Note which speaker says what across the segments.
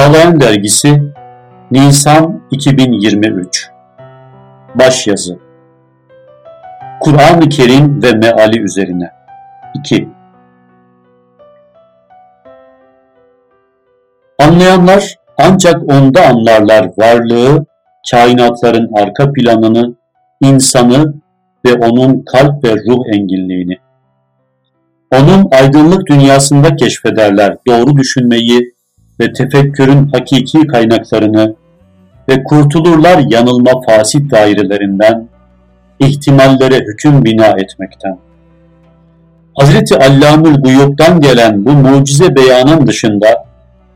Speaker 1: Çağlayan Dergisi Nisan 2023 Başyazı. Kur'an-ı Kerim ve Meali üzerine. 2 Anlayanlar ancak onda anlarlar varlığı, kainatların arka planını, insanı ve onun kalp ve ruh enginliğini. Onun aydınlık dünyasında keşfederler doğru düşünmeyi, ve tefekkürün hakiki kaynaklarını ve kurtulurlar yanılma fasit dairelerinden, ihtimallere hüküm bina etmekten. Hazreti Allamül Guyub'dan gelen bu mucize beyanın dışında,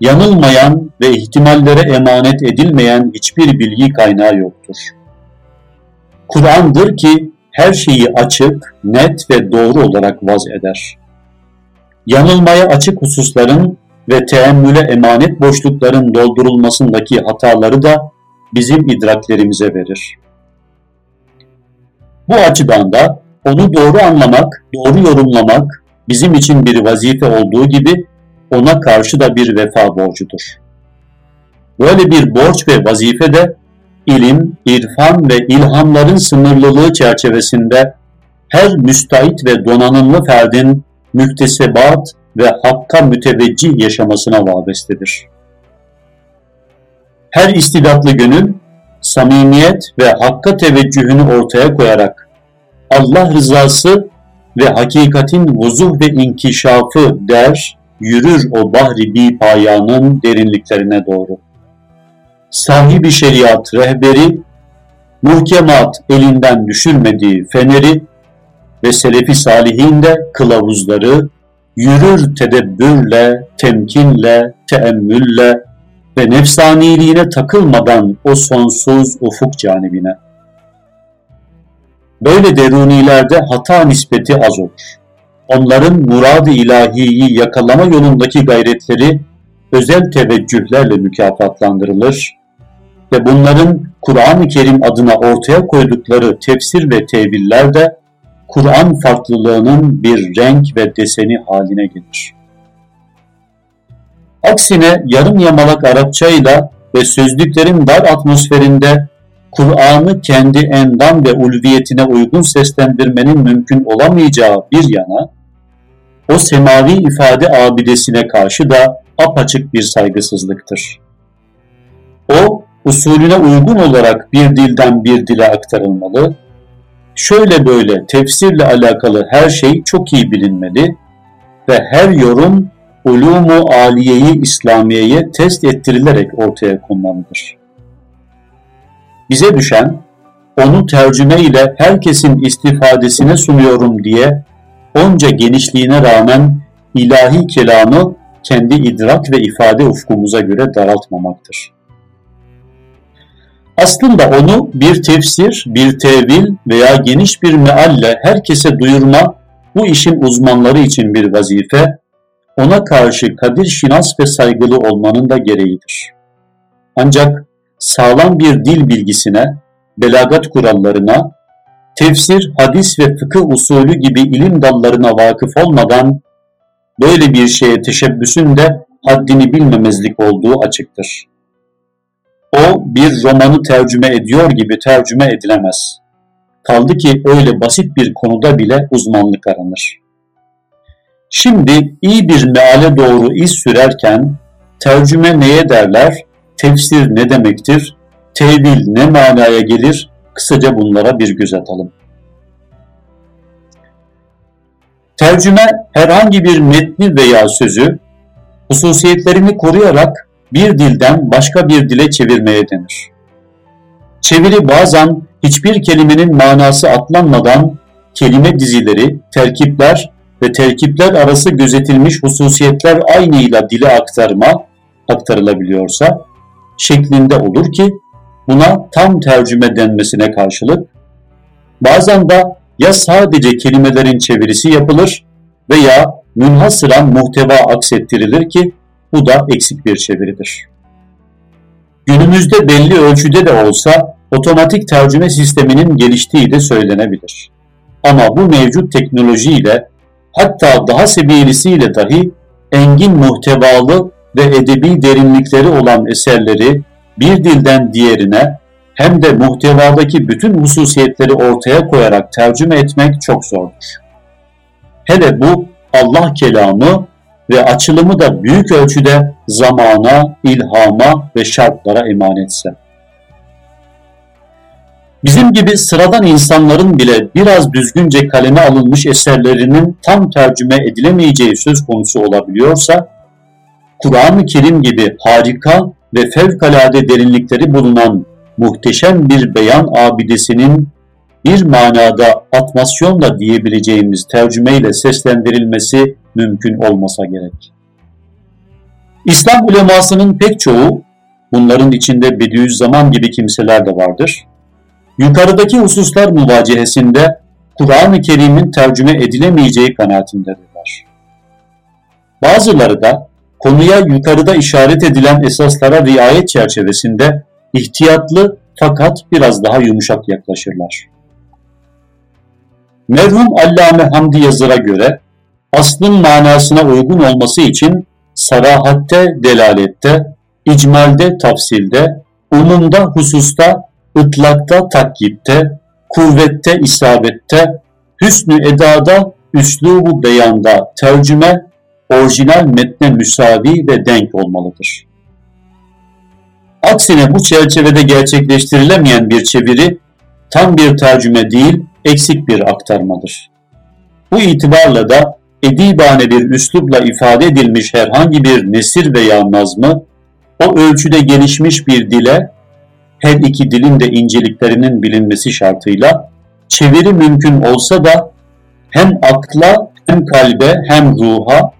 Speaker 1: yanılmayan ve ihtimallere emanet edilmeyen hiçbir bilgi kaynağı yoktur. Kur'an'dır ki her şeyi açık, net ve doğru olarak vaz eder. Yanılmaya açık hususların ve teemmüle emanet boşlukların doldurulmasındaki hataları da bizim idraklerimize verir. Bu açıdan da onu doğru anlamak, doğru yorumlamak bizim için bir vazife olduğu gibi ona karşı da bir vefa borcudur. Böyle bir borç ve vazife de ilim, irfan ve ilhamların sınırlılığı çerçevesinde her müstahit ve donanımlı ferdin müktesebat ve hakka müteveccih yaşamasına vabestedir. Her istidatlı gönül, samimiyet ve hakka teveccühünü ortaya koyarak Allah rızası ve hakikatin vuzuh ve inkişafı der, yürür o bahri bi payanın derinliklerine doğru. Sahibi şeriat rehberi, muhkemat elinden düşürmediği feneri ve selefi salihin de kılavuzları yürür tedebbürle, temkinle, teemmülle ve nefsaniliğine takılmadan o sonsuz ufuk canibine. Böyle derunilerde hata nispeti az olur. Onların murad-ı ilahiyi yakalama yolundaki gayretleri özel teveccühlerle mükafatlandırılır ve bunların Kur'an-ı Kerim adına ortaya koydukları tefsir ve teviller de Kur'an farklılığının bir renk ve deseni haline gelir. Aksine yarım yamalak Arapçayla ve sözlüklerin dar atmosferinde Kur'an'ı kendi endam ve ulviyetine uygun seslendirmenin mümkün olamayacağı bir yana, o semavi ifade abidesine karşı da apaçık bir saygısızlıktır. O, usulüne uygun olarak bir dilden bir dile aktarılmalı şöyle böyle tefsirle alakalı her şey çok iyi bilinmeli ve her yorum ulumu aliyeyi İslamiye'ye test ettirilerek ortaya konmalıdır. Bize düşen onu tercüme ile herkesin istifadesine sunuyorum diye onca genişliğine rağmen ilahi kelamı kendi idrak ve ifade ufkumuza göre daraltmamaktır. Aslında onu bir tefsir, bir tevil veya geniş bir mealle herkese duyurma bu işin uzmanları için bir vazife, ona karşı kadir şinas ve saygılı olmanın da gereğidir. Ancak sağlam bir dil bilgisine, belagat kurallarına, tefsir, hadis ve fıkıh usulü gibi ilim dallarına vakıf olmadan böyle bir şeye teşebbüsün de haddini bilmemezlik olduğu açıktır. O bir romanı tercüme ediyor gibi tercüme edilemez. Kaldı ki öyle basit bir konuda bile uzmanlık aranır. Şimdi iyi bir meale doğru iz sürerken tercüme neye derler, tefsir ne demektir, tevil ne manaya gelir, kısaca bunlara bir göz atalım. Tercüme herhangi bir metni veya sözü hususiyetlerini koruyarak bir dilden başka bir dile çevirmeye denir. Çeviri bazen hiçbir kelimenin manası atlanmadan kelime dizileri, terkipler ve terkipler arası gözetilmiş hususiyetler aynıyla dile aktarma aktarılabiliyorsa şeklinde olur ki buna tam tercüme denmesine karşılık bazen de ya sadece kelimelerin çevirisi yapılır veya münhasıran muhteva aksettirilir ki bu da eksik bir çeviridir. Günümüzde belli ölçüde de olsa otomatik tercüme sisteminin geliştiği de söylenebilir. Ama bu mevcut teknolojiyle hatta daha sebilisiyle dahi engin muhtevalı ve edebi derinlikleri olan eserleri bir dilden diğerine hem de muhtevadaki bütün hususiyetleri ortaya koyarak tercüme etmek çok zordur. Hele bu Allah kelamı ve açılımı da büyük ölçüde zamana, ilhama ve şartlara emanetse. Bizim gibi sıradan insanların bile biraz düzgünce kaleme alınmış eserlerinin tam tercüme edilemeyeceği söz konusu olabiliyorsa, Kur'an-ı Kerim gibi harika ve fevkalade derinlikleri bulunan muhteşem bir beyan abidesinin bir manada atmasyonla diyebileceğimiz tercümeyle seslendirilmesi mümkün olmasa gerek. İslam ulemasının pek çoğu, bunların içinde Bediüzzaman gibi kimseler de vardır, yukarıdaki hususlar muvacihesinde Kur'an-ı Kerim'in tercüme edilemeyeceği kanaatindedirler. Bazıları da konuya yukarıda işaret edilen esaslara riayet çerçevesinde ihtiyatlı fakat biraz daha yumuşak yaklaşırlar. Merhum Allame Hamdi Yazır'a göre aslın manasına uygun olması için sarahatte, delalette, icmalde, tafsilde, umumda, hususta, ıtlakta, takkipte, kuvvette, isabette, hüsnü edada, üslubu beyanda, tercüme, orijinal metne müsavi ve denk olmalıdır. Aksine bu çerçevede gerçekleştirilemeyen bir çeviri tam bir tercüme değil, eksik bir aktarmadır. Bu itibarla da edibane bir üslupla ifade edilmiş herhangi bir nesir veya nazmı, o ölçüde gelişmiş bir dile, her iki dilin de inceliklerinin bilinmesi şartıyla, çeviri mümkün olsa da hem akla hem kalbe hem ruha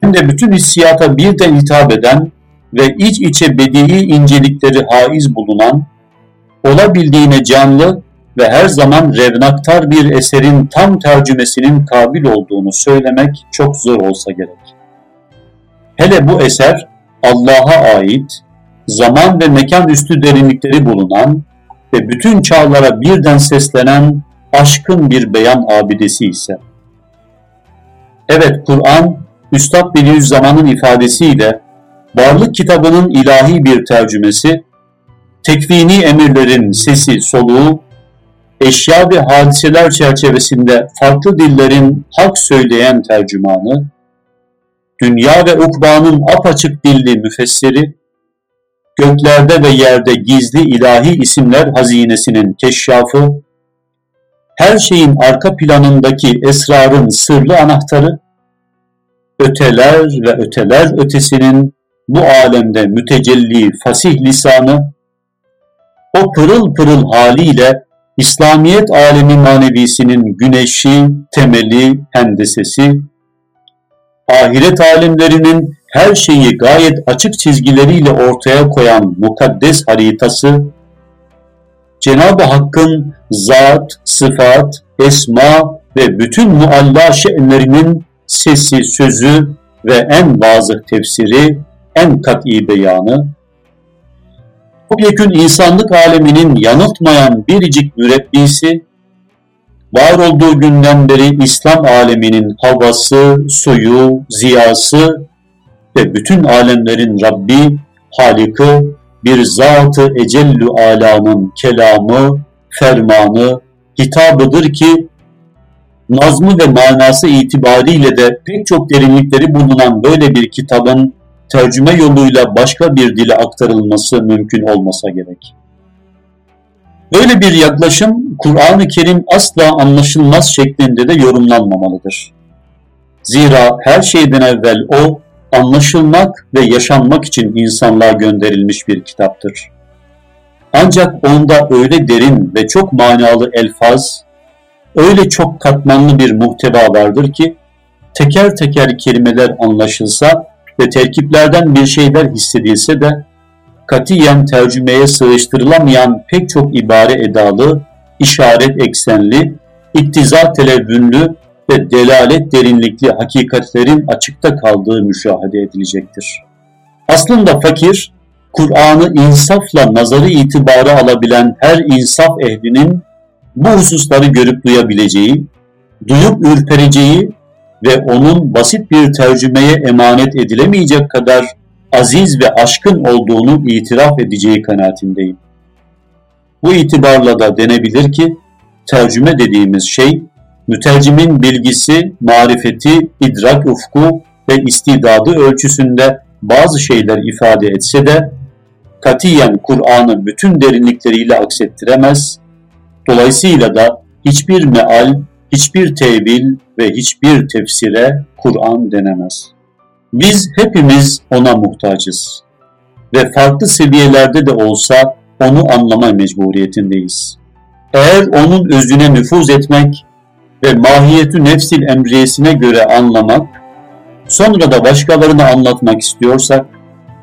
Speaker 1: hem de bütün hissiyata birden hitap eden ve iç içe bedii incelikleri haiz bulunan, olabildiğine canlı ve her zaman revnaktar bir eserin tam tercümesinin kabil olduğunu söylemek çok zor olsa gerek. Hele bu eser Allah'a ait, zaman ve mekan üstü derinlikleri bulunan ve bütün çağlara birden seslenen aşkın bir beyan abidesi ise. Evet Kur'an, Üstad Bediüzzaman'ın ifadesiyle varlık kitabının ilahi bir tercümesi, tekvini emirlerin sesi soluğu eşya ve hadiseler çerçevesinde farklı dillerin hak söyleyen tercümanı, dünya ve ukbanın apaçık dilli müfessiri, göklerde ve yerde gizli ilahi isimler hazinesinin keşşafı, her şeyin arka planındaki esrarın sırlı anahtarı, öteler ve öteler ötesinin bu alemde mütecelli fasih lisanı, o pırıl pırıl haliyle İslamiyet alemi manevisinin güneşi, temeli, hendesesi, ahiret alimlerinin her şeyi gayet açık çizgileriyle ortaya koyan mukaddes haritası, Cenab-ı Hakk'ın zat, sıfat, esma ve bütün mualla şe'nlerinin sesi, sözü ve en vazıh tefsiri, en kat'i beyanı, topyekün insanlık aleminin yanıltmayan biricik mürebbisi, var olduğu günden beri İslam aleminin havası, suyu, ziyası ve bütün alemlerin Rabbi, Halikı, bir zatı ecellü alamın kelamı, fermanı, hitabıdır ki nazmı ve manası itibariyle de pek çok derinlikleri bulunan böyle bir kitabın tercüme yoluyla başka bir dile aktarılması mümkün olmasa gerek. Böyle bir yaklaşım Kur'an-ı Kerim asla anlaşılmaz şeklinde de yorumlanmamalıdır. Zira her şeyden evvel o anlaşılmak ve yaşanmak için insanlığa gönderilmiş bir kitaptır. Ancak onda öyle derin ve çok manalı elfaz, öyle çok katmanlı bir muhteva vardır ki teker teker kelimeler anlaşılsa ve terkiplerden bir şeyler hissedilse de katiyen tercümeye sığıştırılamayan pek çok ibare edalı, işaret eksenli, iktiza televvünlü ve delalet derinlikli hakikatlerin açıkta kaldığı müşahede edilecektir. Aslında fakir, Kur'an'ı insafla nazarı itibarı alabilen her insaf ehlinin bu hususları görüp duyabileceği, duyup ürpereceği ve onun basit bir tercümeye emanet edilemeyecek kadar aziz ve aşkın olduğunu itiraf edeceği kanaatindeyim. Bu itibarla da denebilir ki tercüme dediğimiz şey mütercimin bilgisi, marifeti, idrak ufku ve istidadı ölçüsünde bazı şeyler ifade etse de katiyen Kur'an'ı bütün derinlikleriyle aksettiremez, dolayısıyla da hiçbir meal, hiçbir tevil ve hiçbir tefsire Kur'an denemez. Biz hepimiz ona muhtacız ve farklı seviyelerde de olsa onu anlama mecburiyetindeyiz. Eğer onun özüne nüfuz etmek ve mahiyetü nefsil emriyesine göre anlamak, sonra da başkalarına anlatmak istiyorsak,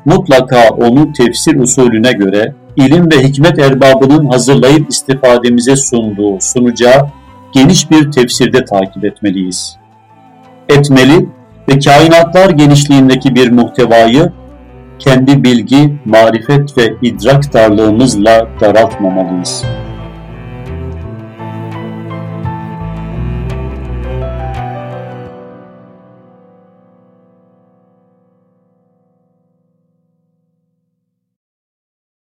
Speaker 1: mutlaka onu tefsir usulüne göre ilim ve hikmet erbabının hazırlayıp istifademize sunduğu, sunacağı geniş bir tefsirde takip etmeliyiz. Etmeli ve kainatlar genişliğindeki bir muhtevayı kendi bilgi, marifet ve idrak darlığımızla daraltmamalıyız.''